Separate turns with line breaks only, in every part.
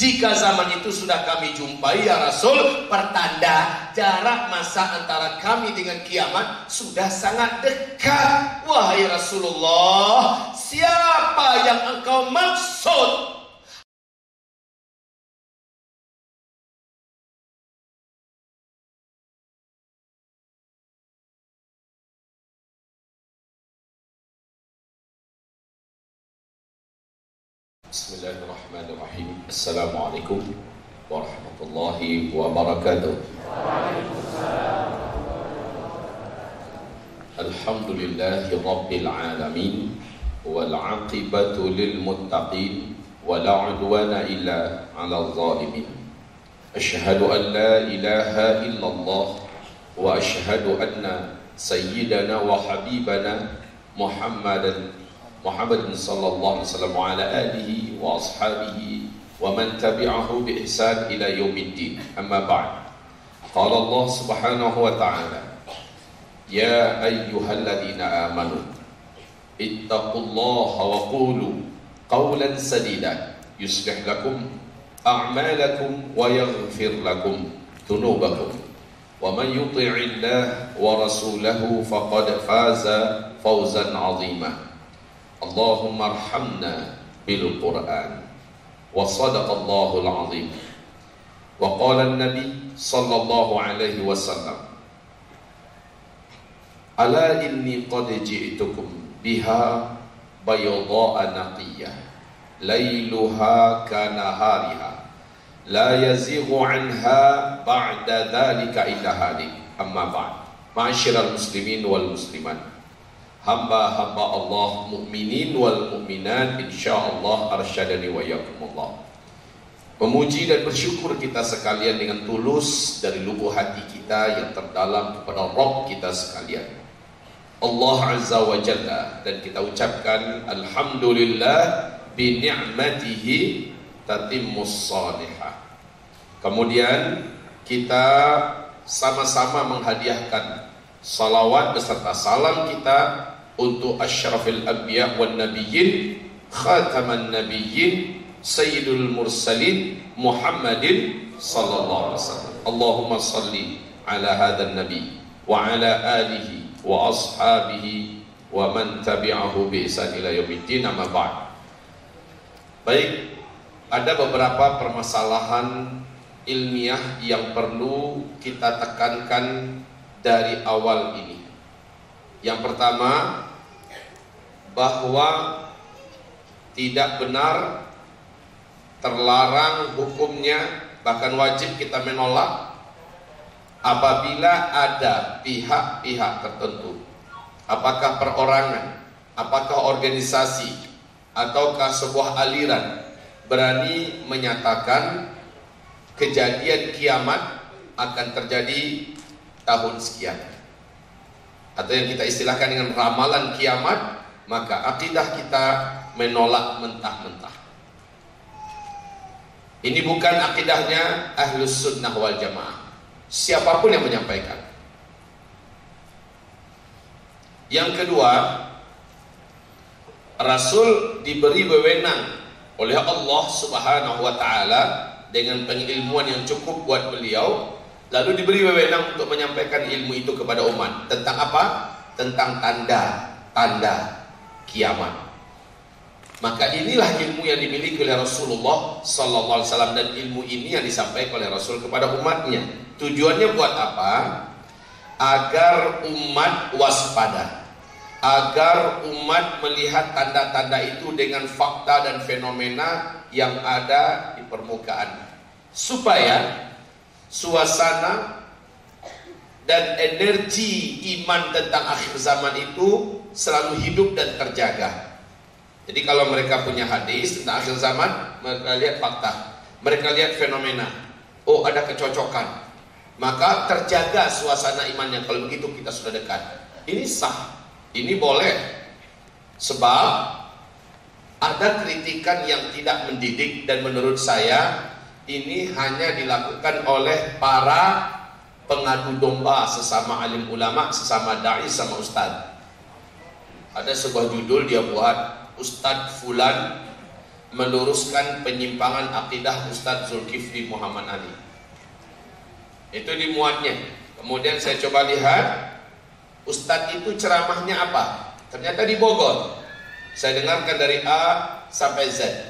Jika zaman itu sudah kami jumpai ya Rasul, pertanda jarak masa antara kami dengan kiamat sudah sangat dekat. Wahai Rasulullah, siapa yang engkau maksud? Bismillahirrahmanirrahim. السلام عليكم ورحمة الله وبركاته. الحمد لله رب العالمين والعاقبة للمتقين ولا عدوان إلا على الظالمين. أشهد أن لا إله إلا الله وأشهد أن سيدنا وحبيبنا محمدا محمد صلى الله عليه وسلم وعلى آله وأصحابه ومن تبعه بإحسان إلى يوم الدين. أما بعد قال الله سبحانه وتعالى يا أيها الذين آمنوا اتقوا الله وقولوا قولا سديدا. يصلح لكم أعمالكم ويغفر لكم ذنوبكم. ومن يطع الله ورسوله فقد فاز فوزا عظيما. اللهم ارحمنا بالقرآن. وصدق الله العظيم وقال النبي صلى الله عليه وسلم ألا إني قد جئتكم بها بيضاء نقية ليلها كنهارها لا يزيغ عنها بعد ذلك إلا هالك أما بعد معاشر المسلمين والمسلمات hamba-hamba Allah mukminin wal mukminat insyaallah arsyadani wa yakumullah Memuji dan bersyukur kita sekalian dengan tulus dari lubuk hati kita yang terdalam kepada Rabb kita sekalian. Allah Azza wa Jalla dan kita ucapkan Alhamdulillah bi ni'matihi tatimmus salihah. Kemudian kita sama-sama menghadiahkan salawat beserta salam kita untuk asyrafil anbiya wan nabiyyin khataman nabiyyin sayyidul mursalin Muhammadin sallallahu alaihi wasallam Allahumma salli ala hadzal nabi wa ala alihi wa ashabihi wa man tabi'ahu bi ihsan ila yaumiddin amma ba'd Baik ada beberapa permasalahan ilmiah yang perlu kita tekankan dari awal ini. Yang pertama, bahwa tidak benar terlarang hukumnya bahkan wajib kita menolak apabila ada pihak-pihak tertentu. Apakah perorangan apakah organisasi ataukah sebuah aliran berani menyatakan kejadian kiamat akan terjadi tahun sekian atau yang kita istilahkan dengan ramalan kiamat maka akidah kita menolak mentah-mentah. Ini bukan akidahnya ahlus sunnah wal jamaah. Siapa pun yang menyampaikan. Yang kedua Rasul diberi wewenang oleh Allah subhanahu wa ta'ala dengan pengilmuan yang cukup buat beliau Lalu diberi wewenang untuk menyampaikan ilmu itu kepada umat. Tentang apa? Tentang tanda-tanda kiamat. Maka inilah ilmu yang dimiliki oleh Rasulullah Sallallahu Alaihi Wasallam dan ilmu ini yang disampaikan oleh Rasul kepada umatnya. Tujuannya buat apa? Agar umat waspada, agar umat melihat tanda-tanda itu dengan fakta dan fenomena yang ada di permukaan, supaya suasana dan energi iman tentang akhir zaman itu selalu hidup dan terjaga. Jadi kalau mereka punya hadis tentang akhir zaman, mereka lihat fakta, mereka lihat fenomena. Oh ada kecocokan, maka terjaga suasana imannya. Kalau begitu kita sudah dekat. Ini sah, ini boleh, sebab ada kritikan yang tidak mendidik dan menurut saya ini hanya dilakukan oleh para pengadu domba sesama alim ulama, sesama dai sama ustaz. Ada sebuah judul dia buat Ustadz Fulan meluruskan penyimpangan akidah Ustadz Zulkifli Muhammad Ali. Itu dimuatnya. Kemudian saya coba lihat Ustadz itu ceramahnya apa? Ternyata di Bogor. Saya dengarkan dari A sampai Z.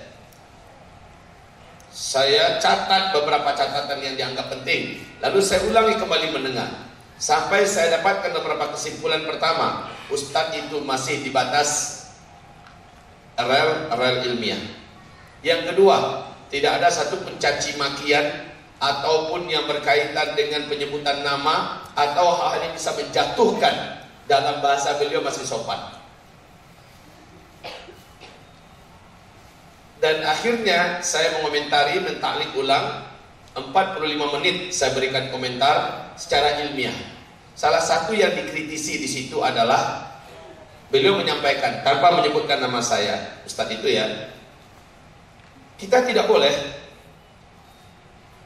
Saya catat beberapa catatan yang dianggap penting. Lalu saya ulangi kembali mendengar. Sampai saya dapatkan beberapa kesimpulan pertama. Ustadz itu masih di batas rel-rel ilmiah. Yang kedua, tidak ada satu pencaci makian ataupun yang berkaitan dengan penyebutan nama atau hal yang bisa menjatuhkan dalam bahasa beliau masih sopan. Dan akhirnya saya mengomentari, mentaklik ulang 45 menit saya berikan komentar secara ilmiah. Salah satu yang dikritisi di situ adalah beliau menyampaikan tanpa menyebutkan nama saya, Ustadz itu ya. Kita tidak boleh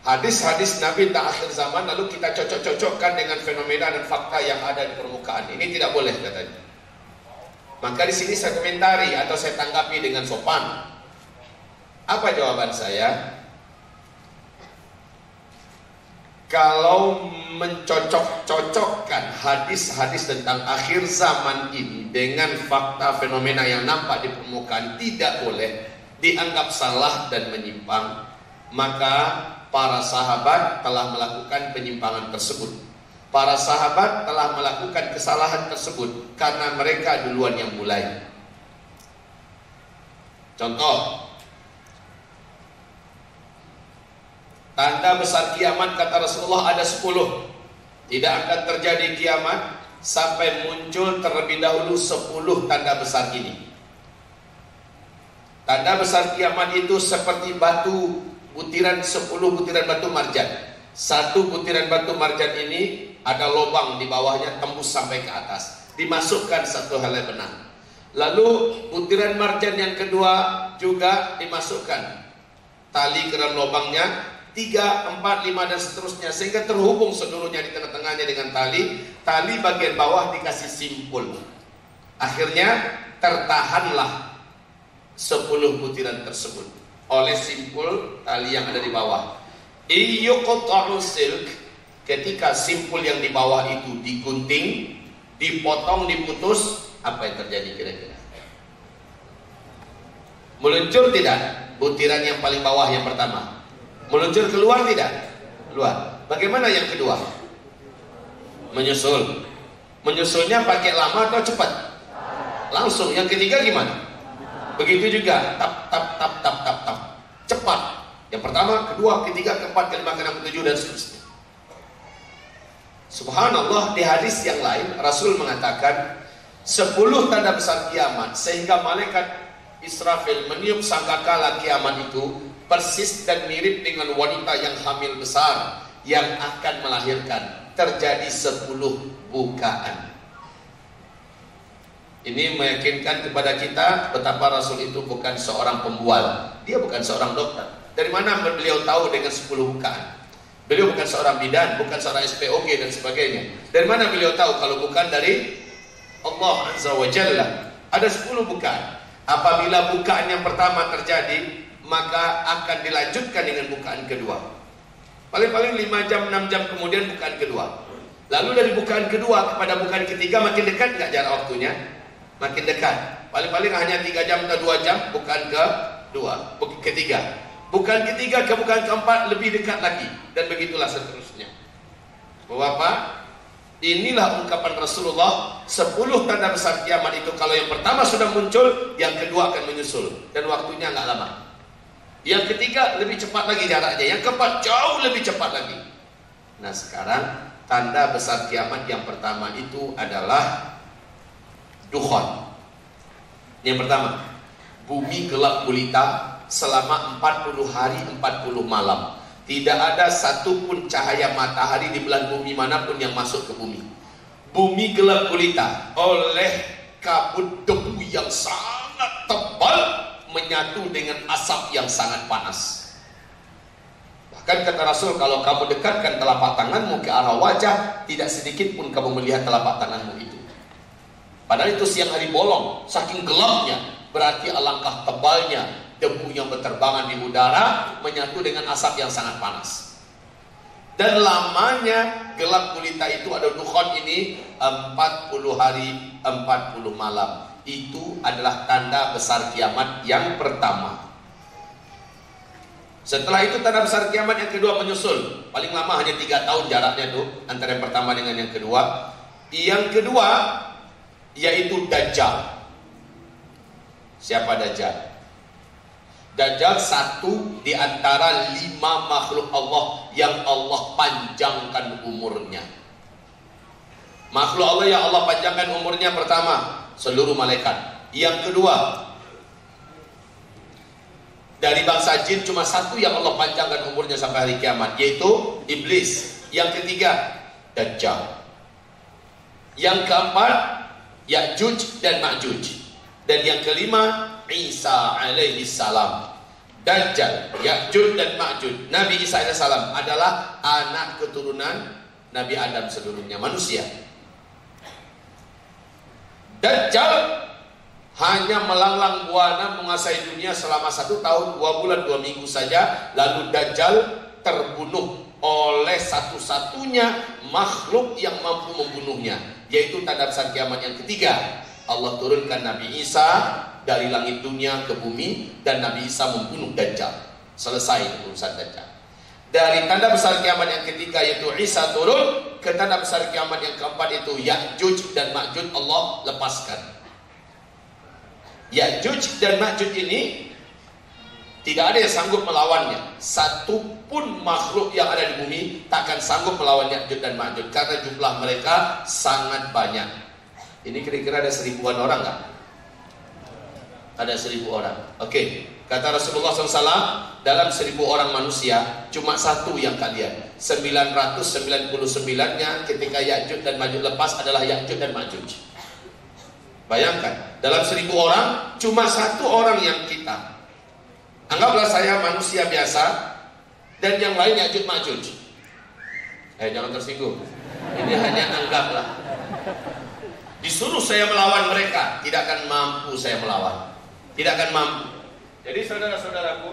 hadis-hadis Nabi tak akhir zaman lalu kita cocok-cocokkan dengan fenomena dan fakta yang ada di permukaan. Ini tidak boleh katanya. Maka di sini saya komentari atau saya tanggapi dengan sopan. Apa jawaban saya? Kalau mencocok-cocokkan hadis-hadis tentang akhir zaman ini dengan fakta fenomena yang nampak di permukaan tidak boleh dianggap salah dan menyimpang, maka para sahabat telah melakukan penyimpangan tersebut. Para sahabat telah melakukan kesalahan tersebut karena mereka duluan yang mulai. Contoh, Tanda besar kiamat kata Rasulullah ada 10 Tidak akan terjadi kiamat Sampai muncul terlebih dahulu 10 tanda besar ini. Tanda besar kiamat itu seperti batu Butiran 10 butiran batu marjan. Satu butiran batu marjan ini Ada lubang di bawahnya tembus sampai ke atas. Dimasukkan satu helai benang. Lalu butiran marjan yang kedua juga dimasukkan. Tali ke dalam lubangnya tiga, empat, lima dan seterusnya sehingga terhubung seluruhnya di tengah-tengahnya dengan tali. Tali bagian bawah dikasih simpul. Akhirnya tertahanlah sepuluh butiran tersebut oleh simpul tali yang ada di bawah. Silk ketika simpul yang di bawah itu digunting, dipotong, diputus, apa yang terjadi kira-kira? Meluncur tidak? Butiran yang paling bawah yang pertama Meluncur keluar tidak? Keluar. Bagaimana yang kedua? Menyusul. Menyusulnya pakai lama atau cepat? Langsung. Yang ketiga gimana? Begitu juga. Tap, tap, tap, tap, tap, tap. Cepat. Yang pertama, kedua, ketiga, keempat, kelima, keenam, ketujuh, dan seterusnya. Subhanallah, di hadis yang lain, Rasul mengatakan, sepuluh tanda besar kiamat, sehingga malaikat Israfil meniup sangkakala kiamat itu persis dan mirip dengan wanita yang hamil besar yang akan melahirkan. Terjadi sepuluh bukaan. Ini meyakinkan kepada kita betapa Rasul itu bukan seorang pembual. Dia bukan seorang dokter. Dari mana beliau tahu dengan sepuluh bukaan? Beliau bukan seorang bidan bukan seorang SPOG dan sebagainya. Dari mana beliau tahu kalau bukan dari Allah Azza wa Jalla? Ada sepuluh bukaan. Apabila bukaan yang pertama terjadi maka akan dilanjutkan dengan bukaan kedua. Paling-paling 5 jam, 6 jam kemudian bukaan kedua. Lalu dari bukaan kedua kepada bukaan ketiga makin dekat nggak jarak waktunya? Makin dekat. Paling-paling hanya 3 jam atau 2 jam bukaan kedua, bukaan ketiga. Bukaan ketiga ke bukaan keempat lebih dekat lagi dan begitulah seterusnya. Bapak, inilah ungkapan Rasulullah 10 tanda besar kiamat itu kalau yang pertama sudah muncul, yang kedua akan menyusul dan waktunya nggak lama. Yang ketiga lebih cepat lagi jaraknya. Yang keempat jauh lebih cepat lagi. Nah sekarang tanda besar kiamat yang pertama itu adalah dukhon. Yang pertama, bumi gelap gulita selama 40 hari 40 malam. Tidak ada satupun cahaya matahari di belahan bumi mana pun yang masuk ke bumi. Bumi gelap gulita oleh kabut debu yang sangat tebal menyatu dengan asap yang sangat panas. Bahkan kata Rasul, kalau kamu dekatkan telapak tanganmu ke arah wajah, tidak sedikit pun kamu melihat telapak tanganmu itu. Padahal itu siang hari bolong, saking gelapnya, berarti alangkah tebalnya debu yang berterbangan di udara menyatu dengan asap yang sangat panas. Dan lamanya gelap gulita itu ada dukhon ini 40 hari 40 malam. Itu adalah tanda besar kiamat yang pertama. Setelah itu tanda besar kiamat yang kedua menyusul. Paling lama hanya tiga tahun jaraknya tuh antara yang pertama dengan yang kedua. Yang kedua yaitu Dajjal. Siapa Dajjal? Dajjal satu di antara lima makhluk Allah yang Allah panjangkan umurnya. Makhluk Allah yang Allah panjangkan umurnya pertama seluruh malaikat. Yang kedua dari bangsa jin cuma satu yang Allah panjangkan umurnya sampai hari kiamat yaitu iblis. Yang ketiga Dajjal. Yang keempat Ya'juj dan Ma'juj. Dan yang kelima Isa alaihi salam. Dajjal, Ya'juj dan Ma'juj. Nabi Isa alaihi salam adalah anak keturunan Nabi Adam seluruhnya manusia. Dajjal hanya melanglang buana menguasai dunia selama satu tahun, dua bulan, dua minggu saja. Lalu Dajjal terbunuh oleh satu-satunya makhluk yang mampu membunuhnya, yaitu tanda besar kiamat yang ketiga. Allah turunkan Nabi Isa dari langit dunia ke bumi dan Nabi Isa membunuh Dajjal. Selesai urusan Dajjal. Dari tanda besar kiamat yang ketiga yaitu Isa turun ke tanda besar kiamat yang keempat itu Ya'juj dan Ma'juj Allah lepaskan. Ya'juj dan Ma'juj ini tidak ada yang sanggup melawannya. Satu pun makhluk yang ada di bumi takkan sanggup melawan Ya'juj dan Ma'juj karena jumlah mereka sangat banyak. Ini kira-kira ada seribuan orang nggak? ada seribu orang. Oke, okay. kata Rasulullah SAW, dalam seribu orang manusia, cuma satu yang kalian. 999-nya ketika Ya'juj dan Ma'juj lepas adalah Ya'juj dan Ma'juj. Bayangkan, dalam seribu orang, cuma satu orang yang kita. Anggaplah saya manusia biasa, dan yang lain Ya'juj Ma'juj. Eh, jangan tersinggung. Ini hanya anggaplah. Disuruh saya melawan mereka, tidak akan mampu saya melawan tidak akan mampu. Jadi saudara-saudaraku,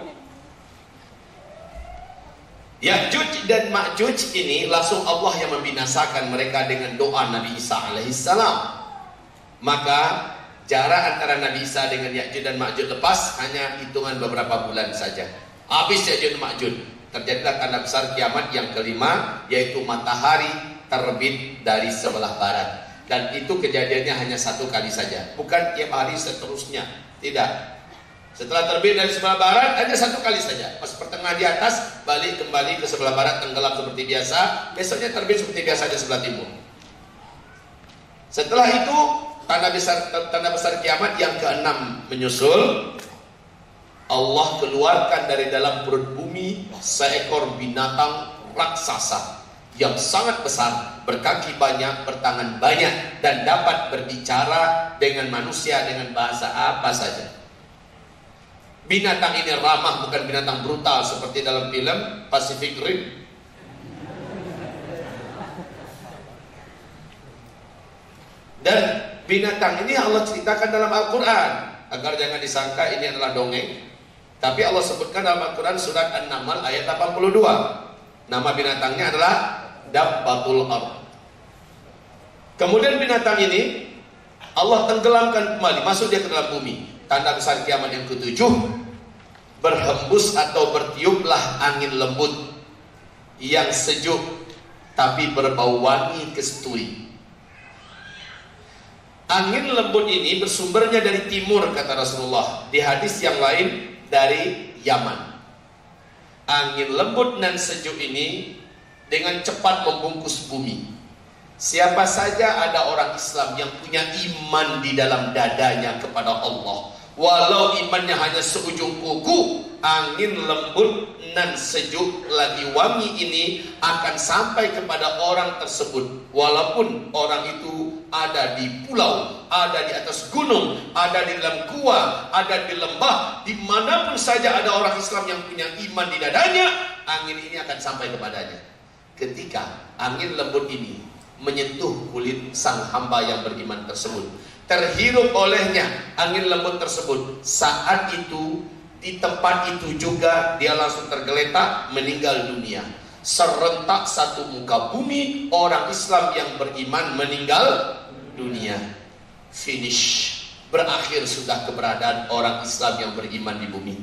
Ya'juj dan Ma'juj ini langsung Allah yang membinasakan mereka dengan doa Nabi Isa alaihissalam. Maka jarak antara Nabi Isa dengan Ya'juj dan Ma'juj lepas hanya hitungan beberapa bulan saja. Habis Ya'juj dan Ma'juj. Terjadilah tanda besar kiamat yang kelima yaitu matahari terbit dari sebelah barat. Dan itu kejadiannya hanya satu kali saja, bukan tiap hari seterusnya. Tidak. Setelah terbit dari sebelah barat hanya satu kali saja. Pas pertengahan di atas balik kembali ke sebelah barat tenggelam seperti biasa. Besoknya terbit seperti biasa di sebelah timur. Setelah itu tanda besar tanda besar kiamat yang keenam menyusul. Allah keluarkan dari dalam perut bumi seekor binatang raksasa yang sangat besar, berkaki banyak, bertangan banyak, dan dapat berbicara dengan manusia dengan bahasa apa saja. Binatang ini ramah, bukan binatang brutal seperti dalam film Pacific Rim. Dan binatang ini Allah ceritakan dalam Al-Quran agar jangan disangka ini adalah dongeng. Tapi Allah sebutkan dalam Al-Quran surat An-Naml ayat 82. Nama binatangnya adalah dabbatul ard. Kemudian binatang ini Allah tenggelamkan kembali, masuk dia ke dalam bumi. Tanda besar kiamat yang ketujuh, berhembus atau bertiuplah angin lembut yang sejuk tapi berbau wangi kesturi. Angin lembut ini bersumbernya dari timur kata Rasulullah. Di hadis yang lain dari Yaman. Angin lembut dan sejuk ini dengan cepat membungkus bumi. Siapa saja ada orang Islam yang punya iman di dalam dadanya kepada Allah, walau imannya hanya seujung kuku, angin lembut dan sejuk lagi wangi ini akan sampai kepada orang tersebut. Walaupun orang itu ada di pulau, ada di atas gunung, ada di dalam gua, ada di lembah, di mana pun saja ada orang Islam yang punya iman di dadanya, angin ini akan sampai kepadanya. Ketika angin lembut ini menyentuh kulit sang hamba yang beriman tersebut terhirup olehnya angin lembut tersebut saat itu di tempat itu juga dia langsung tergeletak meninggal dunia. Serentak satu muka bumi orang Islam yang beriman meninggal dunia. Finish. Berakhir sudah keberadaan orang Islam yang beriman di bumi.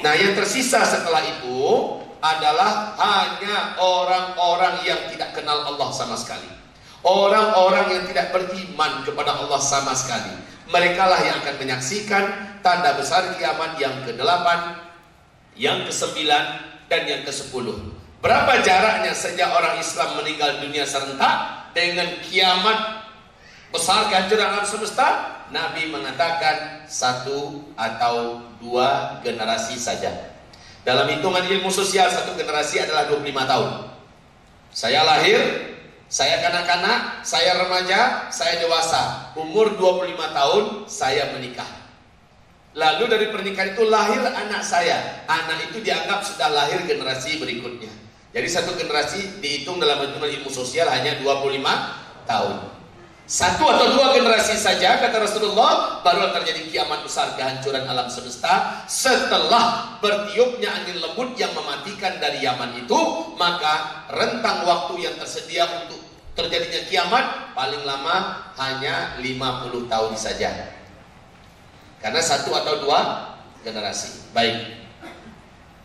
Nah yang tersisa setelah itu adalah hanya orang-orang yang tidak kenal Allah sama sekali. Orang-orang yang tidak beriman kepada Allah sama sekali. Mereka lah yang akan menyaksikan tanda besar kiamat yang ke-8, yang ke-9, dan yang ke-10. Berapa jaraknya sejak orang Islam meninggal dunia serentak dengan kiamat besar kehancuran alam semesta? Nabi mengatakan satu atau dua generasi saja. Dalam hitungan ilmu sosial satu generasi adalah 25 tahun. Saya lahir, saya kanak-kanak, saya remaja, saya dewasa. Umur 25 tahun saya menikah. Lalu dari pernikahan itu lahir anak saya. Anak itu dianggap sudah lahir generasi berikutnya. Jadi satu generasi dihitung dalam hitungan ilmu sosial hanya 25 tahun. Satu atau dua generasi saja kata Rasulullah baru terjadi kiamat besar kehancuran alam semesta setelah bertiupnya angin lembut yang mematikan dari Yaman itu maka rentang waktu yang tersedia untuk terjadinya kiamat paling lama hanya 50 tahun saja. Karena satu atau dua generasi. Baik.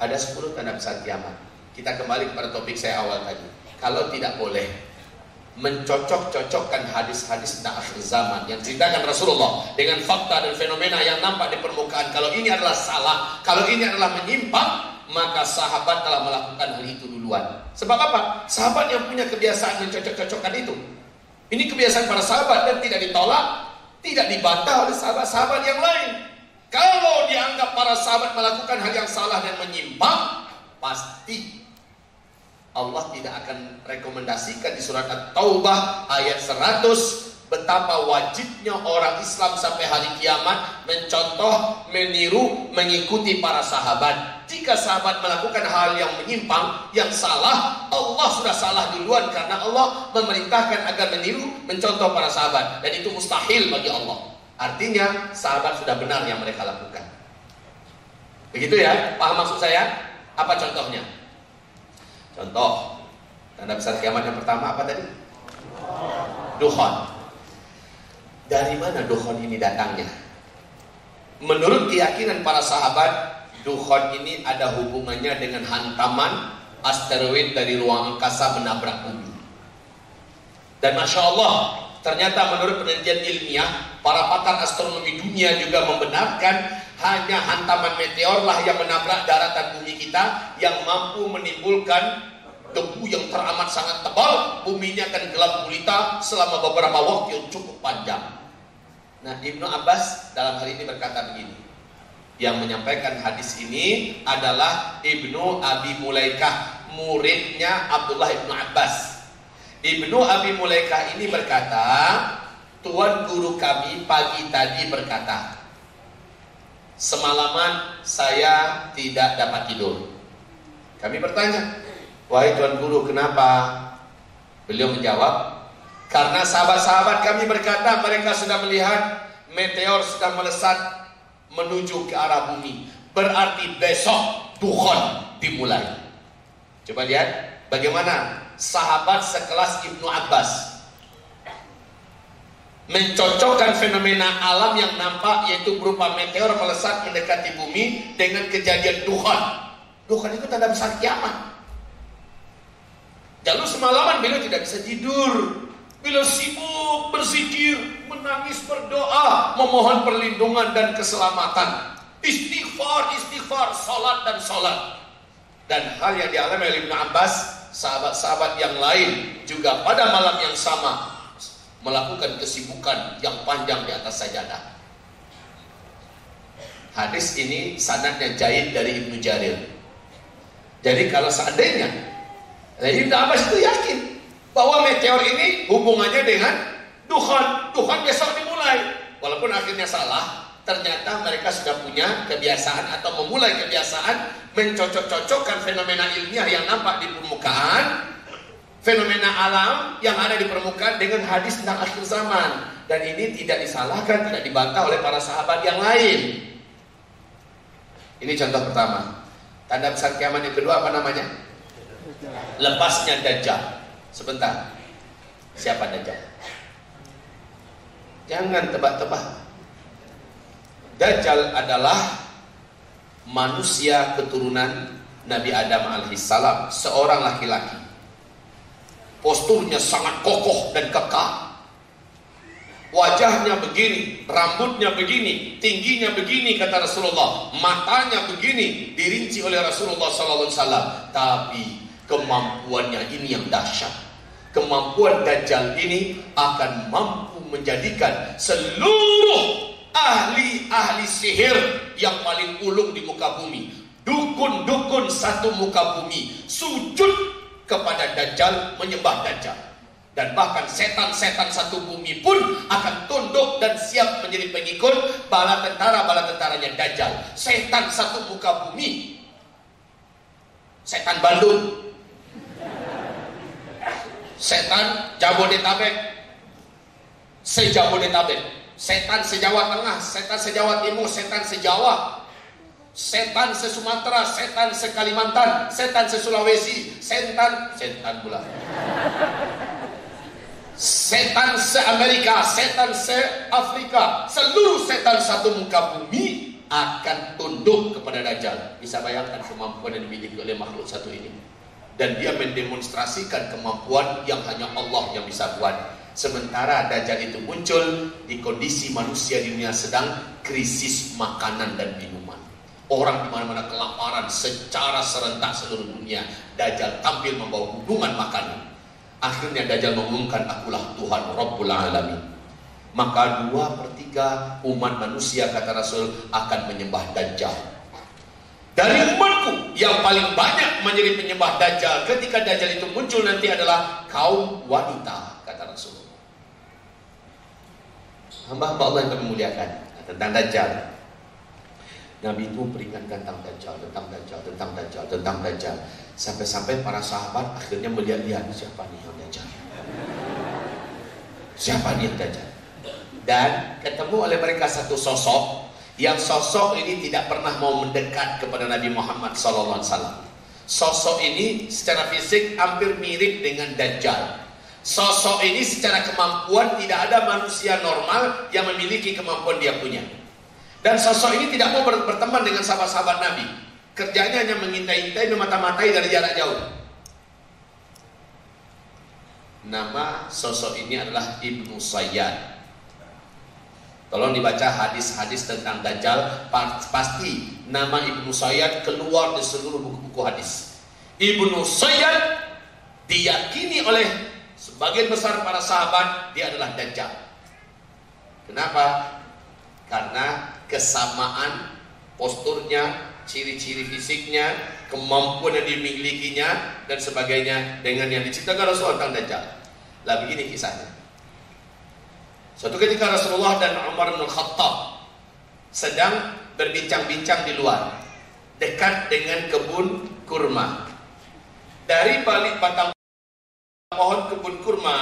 Ada 10 tanda besar kiamat. Kita kembali kepada topik saya awal tadi. Kalau tidak boleh mencocok-cocokkan hadis-hadis akhir zaman yang ceritakan Rasulullah dengan fakta dan fenomena yang nampak di permukaan. Kalau ini adalah salah, kalau ini adalah menyimpang, maka sahabat telah melakukan hal itu duluan. Sebab apa? Sahabat yang punya kebiasaan mencocok-cocokkan itu. Ini kebiasaan para sahabat dan tidak ditolak, tidak dibantah oleh sahabat-sahabat yang lain. Kalau dianggap para sahabat melakukan hal yang salah dan menyimpang, pasti Allah tidak akan rekomendasikan di surat At-Taubah ayat 100 betapa wajibnya orang Islam sampai hari kiamat mencontoh, meniru, mengikuti para sahabat. Jika sahabat melakukan hal yang menyimpang, yang salah, Allah sudah salah duluan karena Allah memerintahkan agar meniru, mencontoh para sahabat dan itu mustahil bagi Allah. Artinya sahabat sudah benar yang mereka lakukan. Begitu ya? Paham maksud saya? Apa contohnya? Contoh, tanda besar kiamat yang pertama apa tadi? Duhon. Dari mana duhon ini datangnya? Menurut keyakinan para sahabat, duhon ini ada hubungannya dengan hantaman asteroid dari ruang angkasa menabrak bumi. Dan masya Allah, ternyata menurut penelitian ilmiah, para pakar astronomi dunia juga membenarkan hanya hantaman meteor lah yang menabrak daratan bumi kita yang mampu menimbulkan debu yang teramat sangat tebal, buminya akan gelap gulita selama beberapa waktu yang cukup panjang. Nah, Ibnu Abbas dalam hal ini berkata begini. Yang menyampaikan hadis ini adalah Ibnu Abi Mulaikah, muridnya Abdullah Ibnu Abbas. Ibnu Abi Mulaikah ini berkata, Tuan guru kami pagi tadi berkata, Semalaman saya tidak dapat tidur. Kami bertanya, wahai Tuan Guru kenapa? Beliau menjawab, karena sahabat-sahabat kami berkata mereka sudah melihat meteor sudah melesat menuju ke arah bumi. Berarti besok Tuhan dimulai. Coba lihat bagaimana sahabat sekelas Ibnu Abbas mencocokkan fenomena alam yang nampak yaitu berupa meteor melesat mendekati bumi dengan kejadian Tuhan. Tuhan itu tanda besar kiamat. Lalu semalaman beliau tidak bisa tidur. Beliau sibuk berzikir, menangis, berdoa, memohon perlindungan dan keselamatan. Istighfar, istighfar, salat dan salat. Dan hal yang dialami oleh Ibn Abbas, sahabat-sahabat yang lain juga pada malam yang sama melakukan kesibukan yang panjang di atas sajadah. Hadis ini sanadnya jahit dari Ibnu Jarir. Jadi kalau seandainya dari Ibnu Abbas itu yakin bahwa meteor ini hubungannya dengan Tuhan, Tuhan besok dimulai. Walaupun akhirnya salah, ternyata mereka sudah punya kebiasaan atau memulai kebiasaan mencocok-cocokkan fenomena ilmiah yang nampak di permukaan fenomena alam yang ada di permukaan dengan hadis tentang akhir zaman dan ini tidak disalahkan, tidak dibantah oleh para sahabat yang lain. Ini contoh pertama. Tanda besar kiamat yang kedua apa namanya? Lepasnya Dajjal. Sebentar. Siapa Dajjal? Jangan tebak-tebak. Dajjal adalah manusia keturunan Nabi Adam alaihissalam, seorang laki-laki. Posturnya sangat kokoh dan kekal Wajahnya begini, rambutnya begini, tingginya begini kata Rasulullah, matanya begini dirinci oleh Rasulullah sallallahu alaihi wasallam. Tapi kemampuannya ini yang dahsyat. Kemampuan Dajjal ini akan mampu menjadikan seluruh ahli-ahli sihir yang paling ulung di muka bumi, dukun-dukun satu muka bumi, sujud kepada Dajjal, menyembah Dajjal dan bahkan setan-setan satu bumi pun akan tunduk dan siap menjadi pengikut bala tentara-bala tentaranya Dajjal. Setan satu muka bumi. Setan Bandung. Setan Jabodetabek. Sejabodetabek. Setan sejawa Tengah, setan sejawa Timur, setan sejawa. Setan se Sumatera, setan se Kalimantan, setan se Sulawesi, setan setan pula setan se-Amerika, setan se-Afrika, seluruh setan satu muka bumi akan tunduk kepada Dajjal. Bisa bayangkan kemampuan yang dimiliki oleh makhluk satu ini. Dan dia mendemonstrasikan kemampuan yang hanya Allah yang bisa buat. Sementara Dajjal itu muncul di kondisi manusia di dunia sedang krisis makanan dan minuman. Orang di mana-mana kelaparan secara serentak seluruh dunia. Dajjal tampil membawa hubungan makanan Akhirnya Dajjal mengumumkan akulah Tuhan Rabbul Alamin. Maka dua per tiga umat manusia kata Rasul akan menyembah Dajjal. Dari umatku yang paling banyak menjadi penyembah Dajjal ketika Dajjal itu muncul nanti adalah kaum wanita kata Rasul. Hamba-hamba Allah yang kami muliakan tentang Dajjal. Nabi itu peringatkan tentang Dajjal, tentang Dajjal, tentang Dajjal, tentang Dajjal. Sampai-sampai para sahabat akhirnya melihat-lihat siapa nih yang Dajjal. Siapa nih yang Dajjal? Dan ketemu oleh mereka satu sosok yang sosok ini tidak pernah mau mendekat kepada Nabi Muhammad SAW. Sosok ini secara fisik hampir mirip dengan Dajjal. Sosok ini secara kemampuan tidak ada manusia normal yang memiliki kemampuan dia punya. Dan sosok ini tidak mau berteman dengan sahabat-sahabat Nabi. Kerjanya hanya mengintai-intai, memata-matai dari jarak jauh. Nama sosok ini adalah Ibnu Sayyad. Tolong dibaca hadis-hadis tentang Dajjal, pasti nama Ibnu Sayyad keluar di seluruh buku-buku hadis. Ibnu Sayyad diyakini oleh sebagian besar para sahabat dia adalah Dajjal. Kenapa? Karena kesamaan posturnya, ciri-ciri fisiknya, kemampuan yang dimilikinya dan sebagainya dengan yang diciptakan Rasulullah tentang Dajjal. Lah begini kisahnya. Suatu ketika Rasulullah dan Umar bin Khattab sedang berbincang-bincang di luar dekat dengan kebun kurma. Dari balik batang pohon kebun kurma,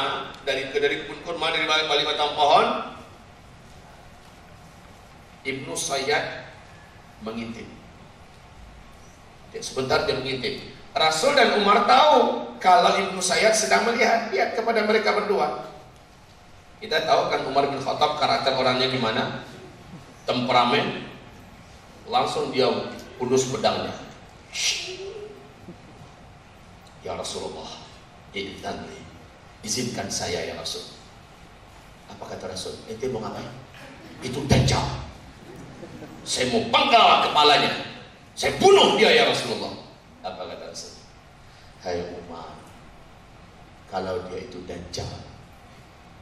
dari dari kebun kurma dari balik, balik batang pohon Ibnu Sayyad mengintip Sebentar dia mengintip. Rasul dan Umar tahu kalau Ibnu Sayyad sedang melihat lihat kepada mereka berdua. Kita tahu kan Umar bin Khattab karakter orangnya gimana? Temperamen. Langsung dia kudus pedangnya. Ya Rasulullah, izinkan izinkan saya ya Rasul. Apa kata Rasul? Itu mau ngapain? Itu dajjal. Saya mau penggal kepalanya. Saya bunuh dia ya Rasulullah. Apa kata Rasul? Hai Umar, kalau dia itu dajjal,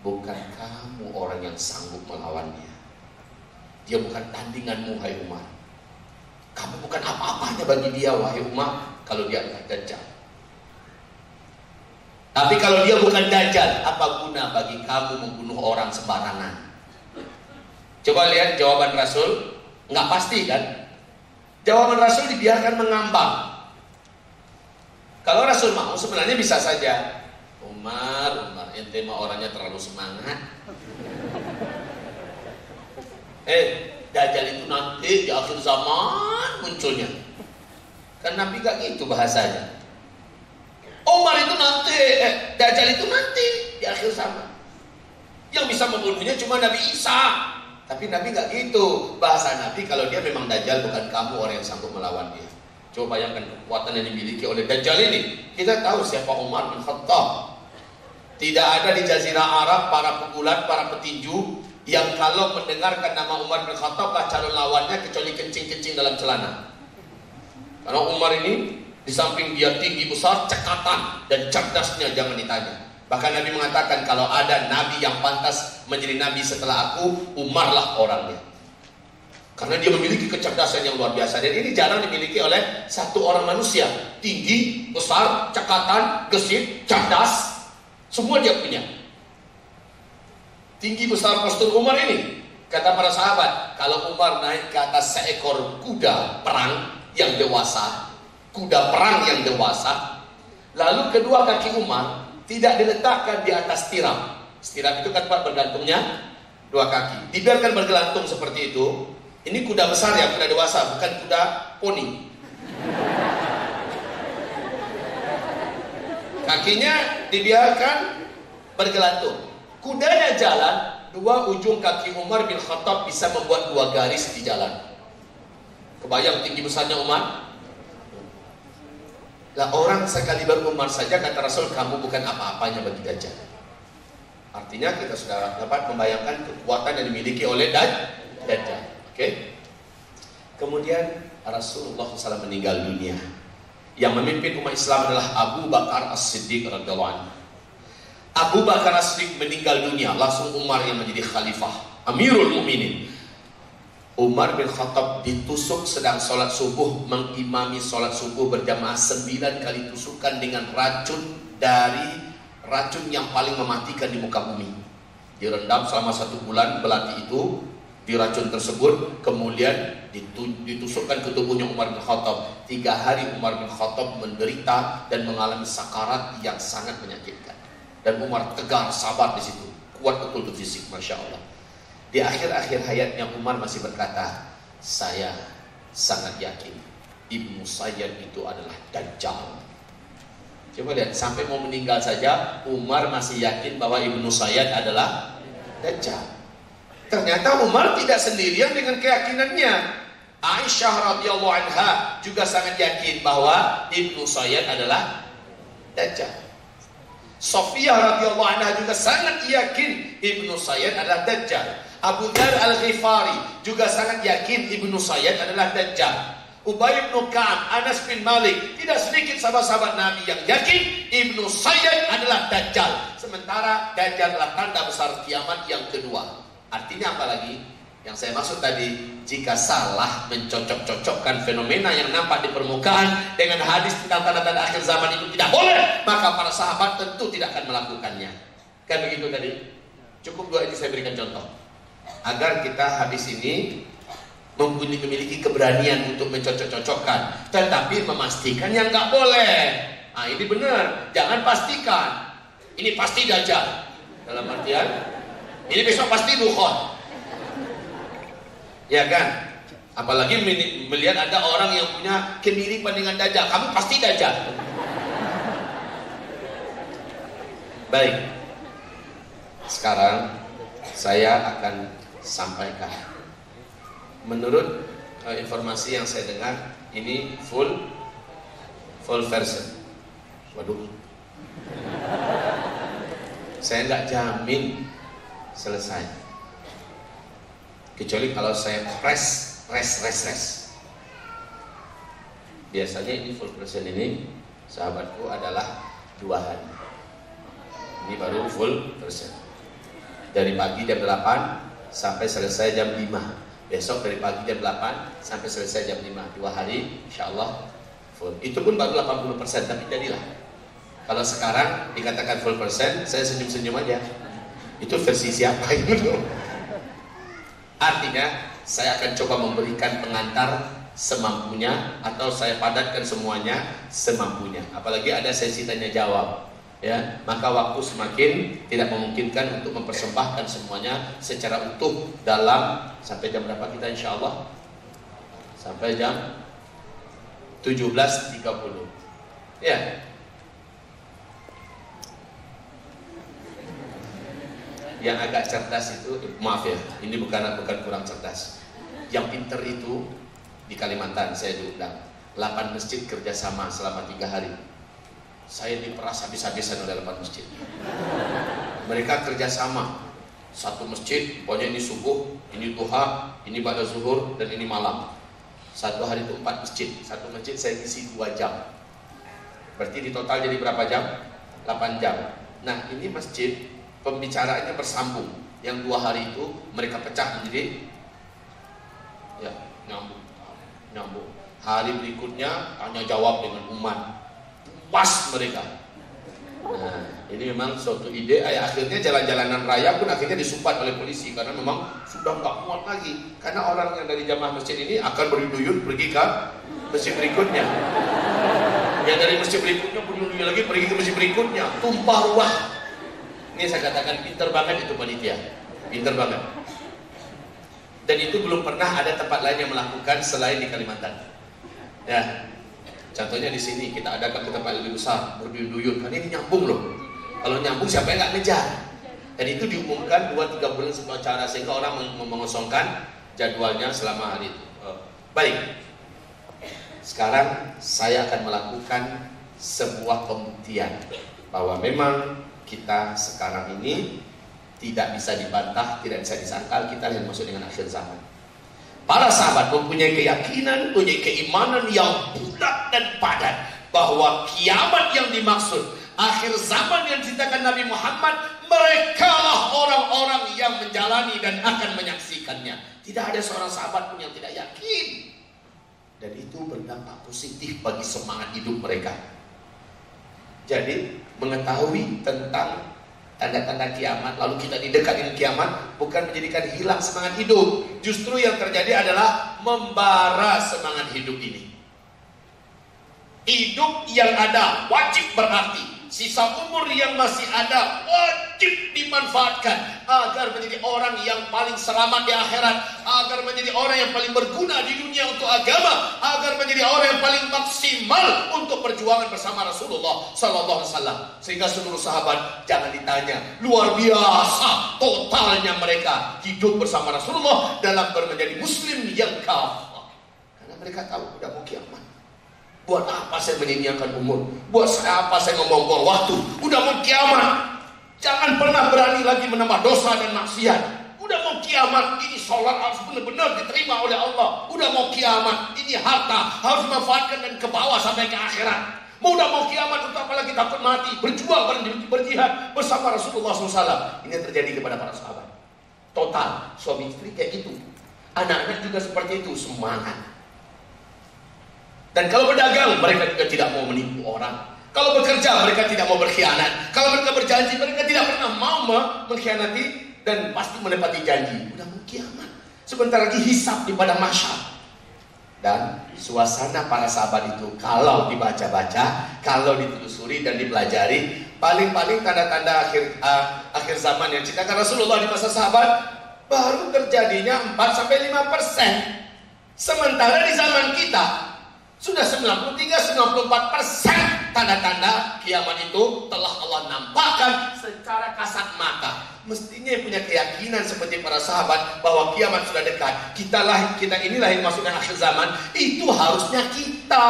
bukan kamu orang yang sanggup melawannya. Dia bukan tandinganmu, hai Umar. Kamu bukan apa-apanya bagi dia, wahai Umar, kalau dia adalah dajjal. Tapi kalau dia bukan dajjal, apa guna bagi kamu membunuh orang sembarangan? Coba lihat jawaban Rasul, nggak pasti kan? Jawaban Rasul dibiarkan mengambang. Kalau Rasul mau sebenarnya bisa saja. Umar, Umar, ente mah orangnya terlalu semangat. Eh, Dajjal itu nanti di akhir zaman munculnya. Kan Nabi gak gitu bahasanya. Umar itu nanti, eh, Dajjal itu nanti di akhir zaman. Yang bisa membunuhnya cuma Nabi Isa. Tapi Nabi gak gitu. Bahasa Nabi kalau dia memang Dajjal bukan kamu orang yang sanggup melawan dia. Coba bayangkan kekuatan yang dimiliki oleh Dajjal ini. Kita tahu siapa Umar bin Khattab. Tidak ada di Jazirah Arab para pegulat, para petinju yang kalau mendengarkan nama Umar bin Khattab lah calon lawannya kecuali kencing-kencing dalam celana. Karena Umar ini di samping dia tinggi besar, cekatan dan cerdasnya jangan ditanya. Bahkan Nabi mengatakan kalau ada nabi yang pantas menjadi nabi setelah aku, Umarlah orangnya. Karena dia memiliki kecerdasan yang luar biasa dan ini jarang dimiliki oleh satu orang manusia. Tinggi, besar, cekatan, gesit, cerdas, semua dia punya tinggi besar postur Umar ini. Kata para sahabat, kalau Umar naik ke atas seekor kuda perang yang dewasa, kuda perang yang dewasa, lalu kedua kaki Umar tidak diletakkan di atas tiram. Tiram itu kan tempat bergantungnya dua kaki. Dibiarkan bergelantung seperti itu. Ini kuda besar ya, kuda dewasa, bukan kuda poni. Kakinya dibiarkan bergelantung. Kudanya jalan, dua ujung kaki Umar bin Khattab bisa membuat dua garis di jalan. Kebayang tinggi besarnya Umar? Lah orang sekali baru Umar saja kata Rasul kamu bukan apa-apanya bagi Dajjal. Artinya kita sudah dapat membayangkan kekuatan yang dimiliki oleh Dajjal. Oke? Okay? Kemudian Rasulullah SAW meninggal dunia. Yang memimpin umat Islam adalah Abu Bakar As-Siddiq radhiyallahu anhu. Abu Bakar As-Siddiq meninggal dunia, langsung Umar yang menjadi khalifah, Amirul Mukminin. Umar bin Khattab ditusuk sedang sholat subuh mengimami sholat subuh berjamaah sembilan kali tusukan dengan racun dari racun yang paling mematikan di muka bumi direndam selama satu bulan belati itu di racun tersebut kemudian ditusukkan ke tubuhnya Umar bin Khattab tiga hari Umar bin Khattab menderita dan mengalami sakarat yang sangat menyakitkan dan Umar tegar, sabar di situ. Kuat betul fisik, Masya Allah. Di akhir-akhir hayatnya Umar masih berkata, saya sangat yakin Ibnu Sayyid itu adalah Dajjal. Coba lihat, sampai mau meninggal saja, Umar masih yakin bahwa Ibnu Sayyid adalah Dajjal. Ternyata Umar tidak sendirian dengan keyakinannya. Aisyah radhiyallahu anha juga sangat yakin bahwa Ibnu Sayyid adalah Dajjal. Sofia radhiyallahu anha juga sangat yakin Ibnu Sayyid adalah Dajjal. Abu Dhar Al-Ghifari juga sangat yakin Ibnu Sayyid adalah Dajjal. Ubay bin Ka'ab, Anas bin Malik, tidak sedikit sahabat-sahabat Nabi yang yakin Ibnu Sayyid adalah Dajjal. Sementara Dajjal adalah tanda besar kiamat yang kedua. Artinya apa lagi? Yang saya maksud tadi, jika salah mencocok-cocokkan fenomena yang nampak di permukaan dengan hadis tentang tanda-tanda akhir zaman itu tidak boleh, maka para sahabat tentu tidak akan melakukannya. Kan begitu tadi? Cukup dua ini saya berikan contoh. Agar kita habis ini mempunyai memiliki keberanian untuk mencocok-cocokkan, tetapi memastikan yang nggak boleh. Ah ini benar, jangan pastikan. Ini pasti dajjal. Dalam artian, ini besok pasti dukhon. Ya kan? Apalagi melihat ada orang yang punya kemiripan dengan Dajjal. Kamu pasti Dajjal. Baik. Sekarang saya akan sampaikan. Menurut uh, informasi yang saya dengar, ini full full version. Waduh. Saya nggak jamin selesai kecuali kalau saya press press press press biasanya ini full version ini sahabatku adalah dua hari ini baru full version dari pagi jam 8 sampai selesai jam 5 besok dari pagi jam 8 sampai selesai jam 5 dua hari insya Allah full. Itu pun baru 80% tapi jadilah. Kalau sekarang dikatakan full persen saya senyum-senyum aja. Itu versi siapa itu? Artinya saya akan coba memberikan pengantar semampunya atau saya padatkan semuanya semampunya. Apalagi ada sesi tanya jawab. Ya maka waktu semakin tidak memungkinkan untuk mempersembahkan semuanya secara utuh dalam sampai jam berapa kita insya Allah sampai jam 17.30 ya. Yang agak cerdas itu maaf ya ini bukan bukan kurang cerdas. Yang pinter itu di Kalimantan saya diundang. 8 masjid kerjasama selama tiga hari saya diperas habis-habisan oleh 8 masjid. Mereka kerjasama. Satu masjid pokoknya ini subuh ini duha ini pada zuhur dan ini malam. Satu hari itu empat masjid. Satu masjid saya isi dua jam. Berarti di total jadi berapa jam? 8 jam. Nah ini masjid pembicaraannya bersambung. Yang dua hari itu mereka pecah menjadi ya nyambung, nyambung. Hari berikutnya hanya jawab dengan umat. Pas mereka. Nah, ini memang suatu ide. Akhirnya jalan-jalanan raya pun akhirnya disupport oleh polisi karena memang sudah nggak muat lagi. Karena orang yang dari jamaah masjid ini akan berduyun pergi ke masjid berikutnya. Yang dari masjid berikutnya berduyun lagi pergi ke masjid berikutnya. Tumpah ruah ini saya katakan pinter banget itu panitia. Pinter banget. Dan itu belum pernah ada tempat lain yang melakukan selain di Kalimantan. Ya. Contohnya di sini kita ada ke tempat lebih besar, berduyun-duyun. Kan ini nyambung loh. Kalau nyambung siapa yang nggak ngejar? Dan itu diumumkan 2-3 bulan sebelum acara sehingga orang mengosongkan jadwalnya selama hari itu. Oh. Baik. Sekarang saya akan melakukan sebuah pembuktian bahwa memang kita sekarang ini tidak bisa dibantah, tidak bisa disangkal kita yang masuk dengan akhir zaman. Para sahabat mempunyai keyakinan, mempunyai keimanan yang bulat dan padat bahwa kiamat yang dimaksud akhir zaman yang diceritakan Nabi Muhammad mereka lah orang-orang yang menjalani dan akan menyaksikannya. Tidak ada seorang sahabat pun yang tidak yakin. Dan itu berdampak positif bagi semangat hidup mereka. Jadi mengetahui tentang tanda-tanda kiamat lalu kita didekat dengan kiamat bukan menjadikan hilang semangat hidup. Justru yang terjadi adalah membara semangat hidup ini. Hidup yang ada wajib berarti Sisa umur yang masih ada wajib dimanfaatkan agar menjadi orang yang paling selamat di akhirat, agar menjadi orang yang paling berguna di dunia untuk agama, agar menjadi orang yang paling maksimal untuk perjuangan bersama Rasulullah sallallahu alaihi wasallam. Sehingga seluruh sahabat jangan ditanya, luar biasa totalnya mereka hidup bersama Rasulullah dalam menjadi muslim yang kafir. Karena mereka tahu udah mau kiamat. Buat apa saya menyia umur? Buat saya apa saya membuang waktu? Udah mau kiamat. Jangan pernah berani lagi menambah dosa dan maksiat. Udah mau kiamat, ini sholat harus benar-benar diterima oleh Allah. Udah mau kiamat, ini harta harus dimanfaatkan dan ke bawah sampai ke akhirat. Mau udah mau kiamat untuk apa lagi takut mati, berjuang berjihad bersama Rasulullah SAW. Ini terjadi kepada para sahabat. Total, suami istri kayak gitu. Anak-anak juga seperti itu, semangat. Dan kalau berdagang, mereka juga tidak mau menipu orang. Kalau bekerja, mereka tidak mau berkhianat. Kalau mereka berjanji, mereka tidak pernah mau mengkhianati dan pasti menepati janji. Udah mau kiamat. Sebentar lagi hisap di pada masyarakat. Dan suasana para sahabat itu kalau dibaca-baca, kalau ditelusuri dan dipelajari, paling-paling tanda-tanda akhir uh, akhir zaman yang ceritakan Rasulullah di masa sahabat baru terjadinya 4 sampai 5 persen. Sementara di zaman kita sudah 93-94 persen tanda-tanda kiamat itu telah Allah nampakkan secara kasat mata. Mestinya punya keyakinan seperti para sahabat bahwa kiamat sudah dekat. Kita lah kita ini lahir masuk akhir zaman. Itu harusnya kita.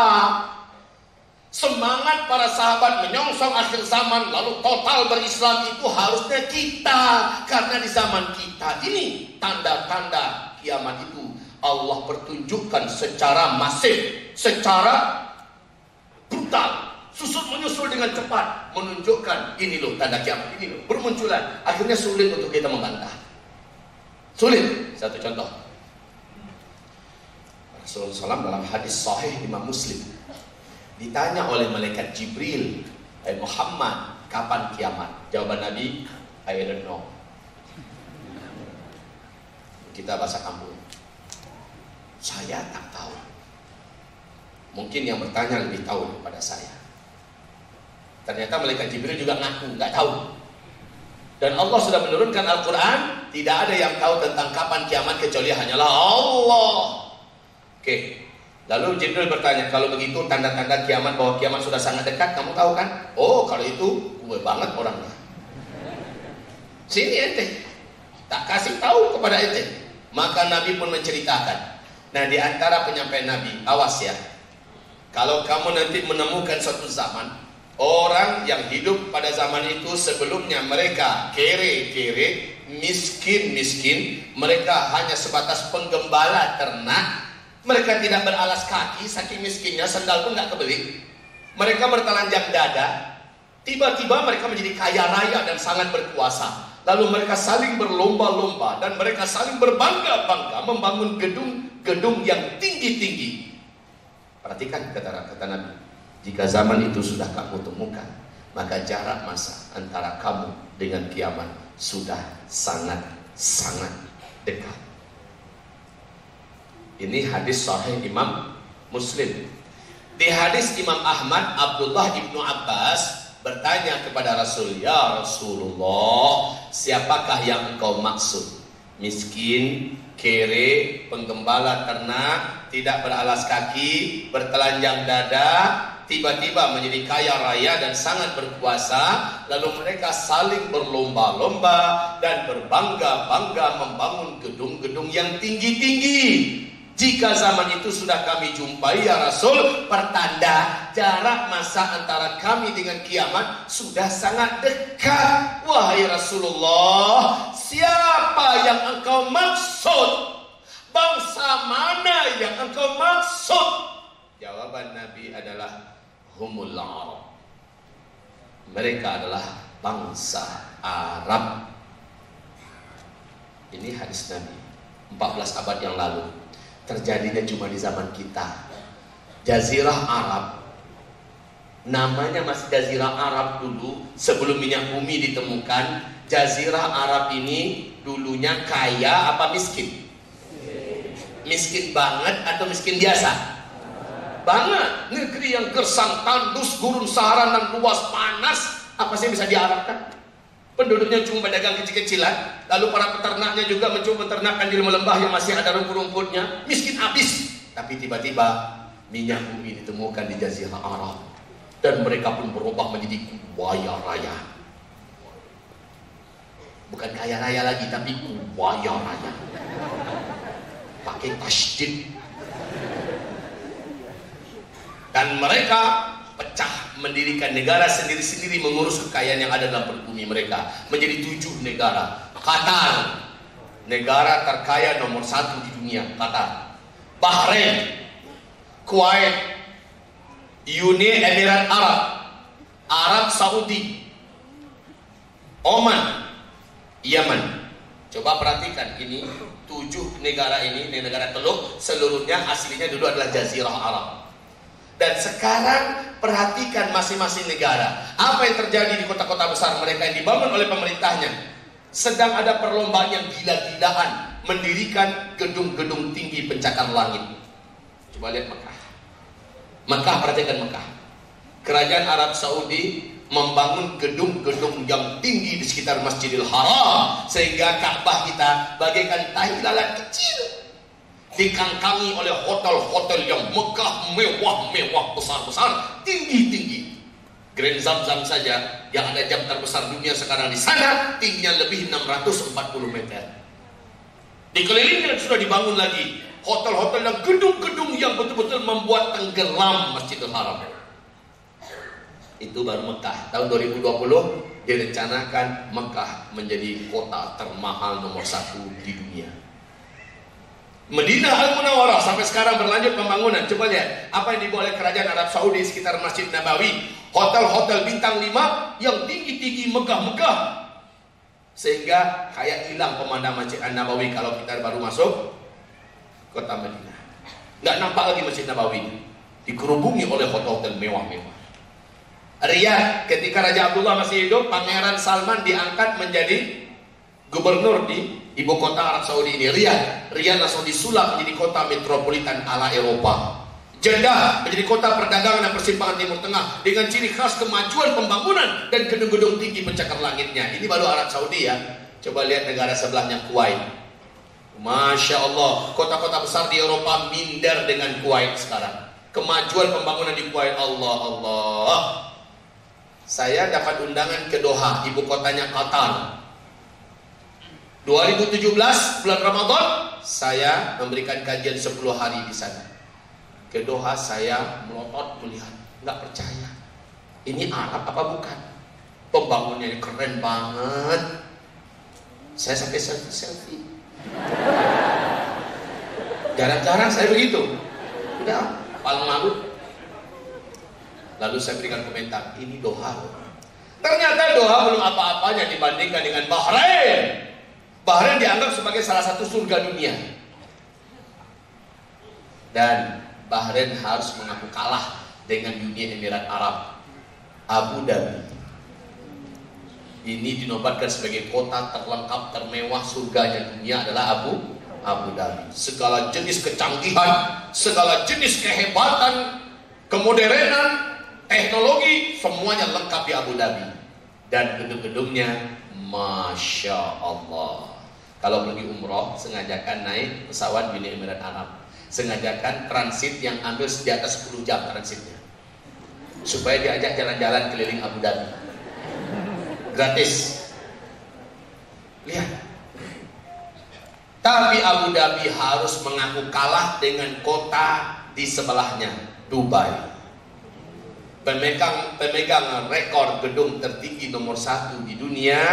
Semangat para sahabat menyongsong akhir zaman lalu total berislam itu harusnya kita. Karena di zaman kita ini tanda-tanda kiamat itu Allah pertunjukkan secara masif secara brutal. Susut menyusul dengan cepat menunjukkan ini loh tanda kiamat ini loh bermunculan. Akhirnya sulit untuk kita membantah. Sulit. Satu contoh. Rasulullah SAW dalam hadis sahih Imam Muslim ditanya oleh malaikat Jibril Hai Muhammad kapan kiamat? Jawaban Nabi I don't know kita bahasa kampung saya tak tahu Mungkin yang bertanya lebih tahu daripada saya. Ternyata malaikat Jibril juga ngaku, nggak tahu. Dan Allah sudah menurunkan Al-Quran, tidak ada yang tahu tentang kapan kiamat kecuali hanyalah Allah. Oke, lalu Jibril bertanya, kalau begitu tanda-tanda kiamat bahwa kiamat sudah sangat dekat, kamu tahu kan? Oh, kalau itu gue banget orangnya. Sini ente, tak kasih tahu kepada ente. Maka Nabi pun menceritakan. Nah, di antara penyampaian Nabi, awas ya. Kalau kamu nanti menemukan suatu zaman, Orang yang hidup pada zaman itu sebelumnya mereka kere-kere, miskin-miskin, mereka hanya sebatas penggembala ternak, mereka tidak beralas kaki, saking miskinnya sendal pun nggak kebeli. Mereka bertelanjang dada, tiba-tiba mereka menjadi kaya raya dan sangat berkuasa. Lalu mereka saling berlomba-lomba dan mereka saling berbangga-bangga membangun gedung-gedung yang tinggi-tinggi. Perhatikan kata-kata Nabi. Jika zaman itu sudah kamu temukan, maka jarak masa antara kamu dengan kiamat sudah sangat-sangat dekat. Ini hadis sahih Imam Muslim. Di hadis Imam Ahmad, Abdullah ibnu Abbas bertanya kepada Rasul, Ya Rasulullah, siapakah yang engkau maksud? Miskin, kere, penggembala ternak, tidak beralas kaki, bertelanjang dada, tiba-tiba menjadi kaya raya dan sangat berkuasa lalu mereka saling berlomba-lomba dan berbangga-bangga membangun gedung-gedung yang tinggi-tinggi jika zaman itu sudah kami jumpai ya Rasul pertanda jarak masa antara kami dengan kiamat sudah sangat dekat wahai Rasulullah siapa yang engkau maksud bangsa mana yang engkau maksud jawaban Nabi adalah humul Arab. Mereka adalah bangsa Arab. Ini hadis Nabi 14 abad yang lalu. Terjadinya cuma di zaman kita. Jazirah Arab namanya masih Jazirah Arab dulu sebelum minyak bumi ditemukan. Jazirah Arab ini dulunya kaya apa miskin? Miskin banget atau miskin biasa? banget negeri yang gersang tandus gurun sahara dan luas panas apa sih yang bisa diharapkan penduduknya cuma pedagang kecil-kecilan lalu para peternaknya juga mencoba peternakan di lembah yang masih ada rumput-rumputnya. Miskin habis. Tapi tiba-tiba minyak bumi ditemukan di jazirah Arab. Dan mereka pun berubah menjadi kaya raya. Bukan kaya raya lagi tapi kaya raya. Pakai tasdid dan mereka pecah mendirikan negara sendiri-sendiri mengurus kekayaan yang ada dalam bumi mereka menjadi tujuh negara. Qatar negara terkaya nomor satu di dunia Qatar. Bahrain Kuwait Uni Emirat Arab Arab Saudi Oman Yaman. Coba perhatikan ini tujuh negara ini negara teluk seluruhnya aslinya dulu adalah Jazirah Arab dan sekarang perhatikan masing-masing negara. Apa yang terjadi di kota-kota besar mereka yang dibangun oleh pemerintahnya? Sedang ada perlombaan yang gila-gilaan mendirikan gedung-gedung tinggi pencakar langit. Coba lihat Mekah. Mekah perhatikan Mekah. Kerajaan Arab Saudi membangun gedung-gedung yang tinggi di sekitar Masjidil Haram sehingga Ka'bah kita bagaikan tahi lalat kecil dikangkangi oleh hotel-hotel yang megah, mewah-mewah, besar-besar, tinggi-tinggi. Grand Zam-Zam saja yang ada jam terbesar dunia sekarang di sana tingginya lebih 640 meter. Dikelilingnya sudah dibangun lagi hotel-hotel dan gedung-gedung yang betul-betul membuat tenggelam Masjidil Haram. Itu baru Mekah. Tahun 2020 direncanakan Mekah menjadi kota termahal nomor satu di dunia. Medina Al Munawwarah sampai sekarang berlanjut pembangunan. Coba lihat apa yang dibuat oleh kerajaan Arab Saudi sekitar Masjid Nabawi, hotel-hotel bintang 5 yang tinggi-tinggi megah-megah. Sehingga kayak hilang pemandangan Masjid Nabawi kalau kita baru masuk kota Medina. Nggak nampak lagi Masjid Nabawi. Dikerubungi oleh hotel-hotel mewah-mewah. Riyadh ketika Raja Abdullah masih hidup, Pangeran Salman diangkat menjadi gubernur di ibu kota Arab Saudi ini Riyadh Riyadh langsung disulap menjadi kota metropolitan ala Eropa Jeddah menjadi kota perdagangan dan persimpangan Timur Tengah dengan ciri khas kemajuan pembangunan dan gedung-gedung tinggi pencakar langitnya. Ini baru Arab Saudi ya. Coba lihat negara sebelahnya Kuwait. Masya Allah, kota-kota besar di Eropa minder dengan Kuwait sekarang. Kemajuan pembangunan di Kuwait, Allah Allah. Saya dapat undangan ke Doha, ibu kotanya Qatar. 2017 bulan Ramadan, saya memberikan kajian 10 hari di sana. Ke Doha saya melotot melihat nggak percaya. Ini Arab apa bukan? Pembangunannya keren banget. Saya sampai selfie selfie. Jarang-jarang saya begitu. Udah paling malu. Lalu saya berikan komentar ini Doha ternyata Doha belum apa-apanya dibandingkan dengan Bahrain Bahrain dianggap sebagai salah satu surga dunia dan Bahrain harus mengaku kalah dengan Uni Emirat Arab. Abu Dhabi ini dinobatkan sebagai kota terlengkap termewah surganya dunia adalah Abu Abu Dhabi. Segala jenis kecanggihan, segala jenis kehebatan, kemodernan, teknologi semuanya lengkap di Abu Dhabi. Dan gedung-gedungnya Masya Allah. Kalau pergi umroh, sengajakan naik pesawat Uni Emirat Arab. Sengajakan transit yang ambil di atas 10 jam transitnya. Supaya diajak jalan-jalan keliling Abu Dhabi. Gratis. Lihat. Tapi Abu Dhabi harus mengaku kalah dengan kota di sebelahnya Dubai. Pemegang pemegang rekor gedung tertinggi nomor satu di dunia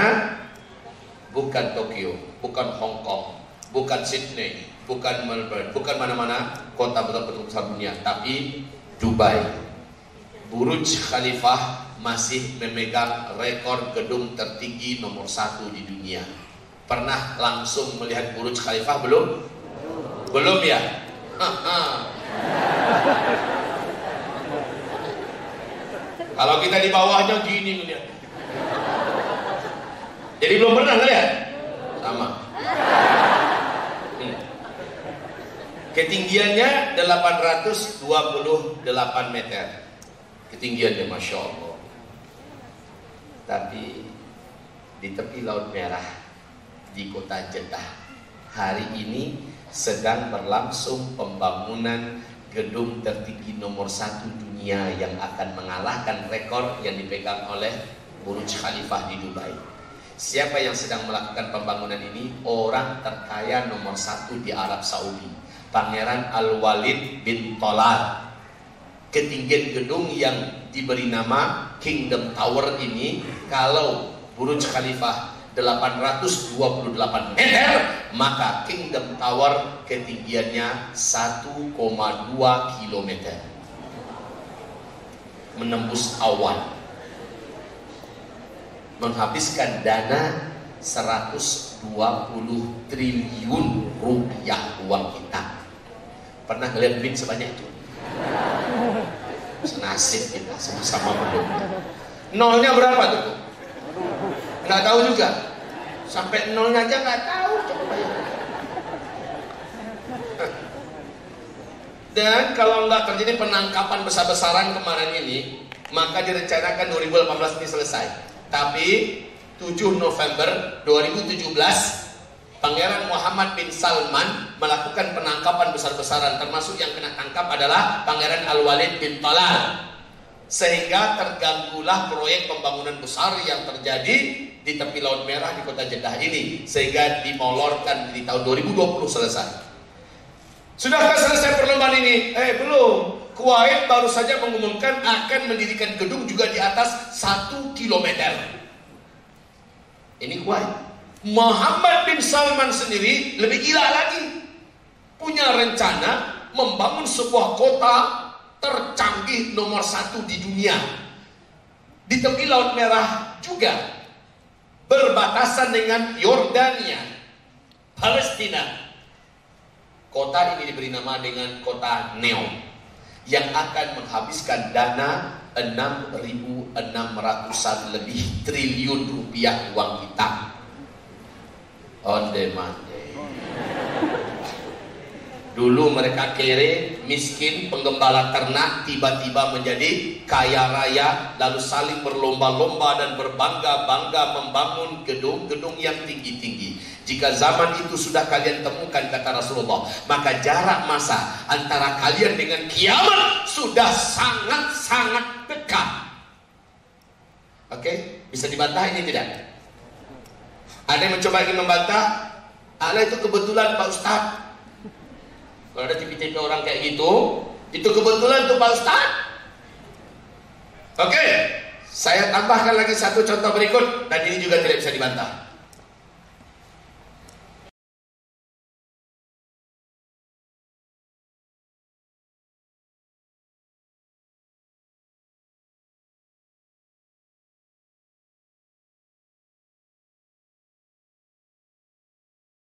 bukan Tokyo bukan Hong Kong bukan Sydney bukan Melbourne, bukan mana-mana kota betul-betul besar dunia, tapi Dubai. Burj Khalifah masih memegang rekor gedung tertinggi nomor satu di dunia. Pernah langsung melihat Burj Khalifah belum? Belum ya? Kalau kita di bawahnya gini melihat. Jadi belum pernah lihat? Sama. Ketinggiannya 828 meter. Ketinggiannya Masya Allah. Tapi di tepi Laut Merah, di kota Jeddah, hari ini sedang berlangsung pembangunan gedung tertinggi nomor satu dunia yang akan mengalahkan rekor yang dipegang oleh Burj Khalifah di Dubai. Siapa yang sedang melakukan pembangunan ini? Orang terkaya nomor satu di Arab Saudi Pangeran Al-Walid bin Tolal. Ketinggian gedung yang diberi nama Kingdom Tower ini kalau Burj Khalifah 828 meter maka Kingdom Tower ketinggiannya 1,2 km menembus awan menghabiskan dana 120 triliun rupiah uang kita Pernah ngeliat duit sebanyak itu? Senasib kita sama-sama belum. Nolnya berapa tuh? Nggak tahu juga. Sampai nolnya aja nggak tahu. Coba. Dan kalau nggak terjadi penangkapan besar-besaran kemarin ini, maka direncanakan 2018 ini selesai. Tapi 7 November 2017 Pangeran Muhammad bin Salman melakukan penangkapan besar-besaran termasuk yang kena tangkap adalah Pangeran Al-Walid bin Talal sehingga terganggulah proyek pembangunan besar yang terjadi di tepi Laut Merah di kota Jeddah ini sehingga dimolorkan di tahun 2020 selesai. Sudahkah selesai perlombaan ini? Eh belum. Kuwait baru saja mengumumkan akan mendirikan gedung juga di atas satu kilometer. Ini Kuwait. Muhammad bin Salman sendiri lebih gila lagi. Punya rencana membangun sebuah kota tercanggih nomor satu di dunia. Di tepi Laut Merah juga. Berbatasan dengan Yordania, Palestina. Kota ini diberi nama dengan kota Neom. Yang akan menghabiskan dana 6.600 lebih triliun rupiah uang kita onde mande 2018 Dulu mereka kere, miskin, penggembala ternak, tiba-tiba menjadi kaya raya, lalu saling berlomba-lomba dan berbangga-bangga membangun gedung-gedung yang tinggi-tinggi. Jika zaman itu sudah kalian temukan kata Rasulullah, maka jarak masa antara kalian dengan kiamat sudah sangat-sangat dekat. Oke, bisa dibantah ini tidak? Ada yang mencoba ingin membantah? Allah itu kebetulan Pak Ustadz kalau ada tipe-tipe orang kayak gitu, itu kebetulan tuh Pak Ustaz. Oke, saya tambahkan lagi satu contoh berikut dan ini juga tidak bisa dibantah.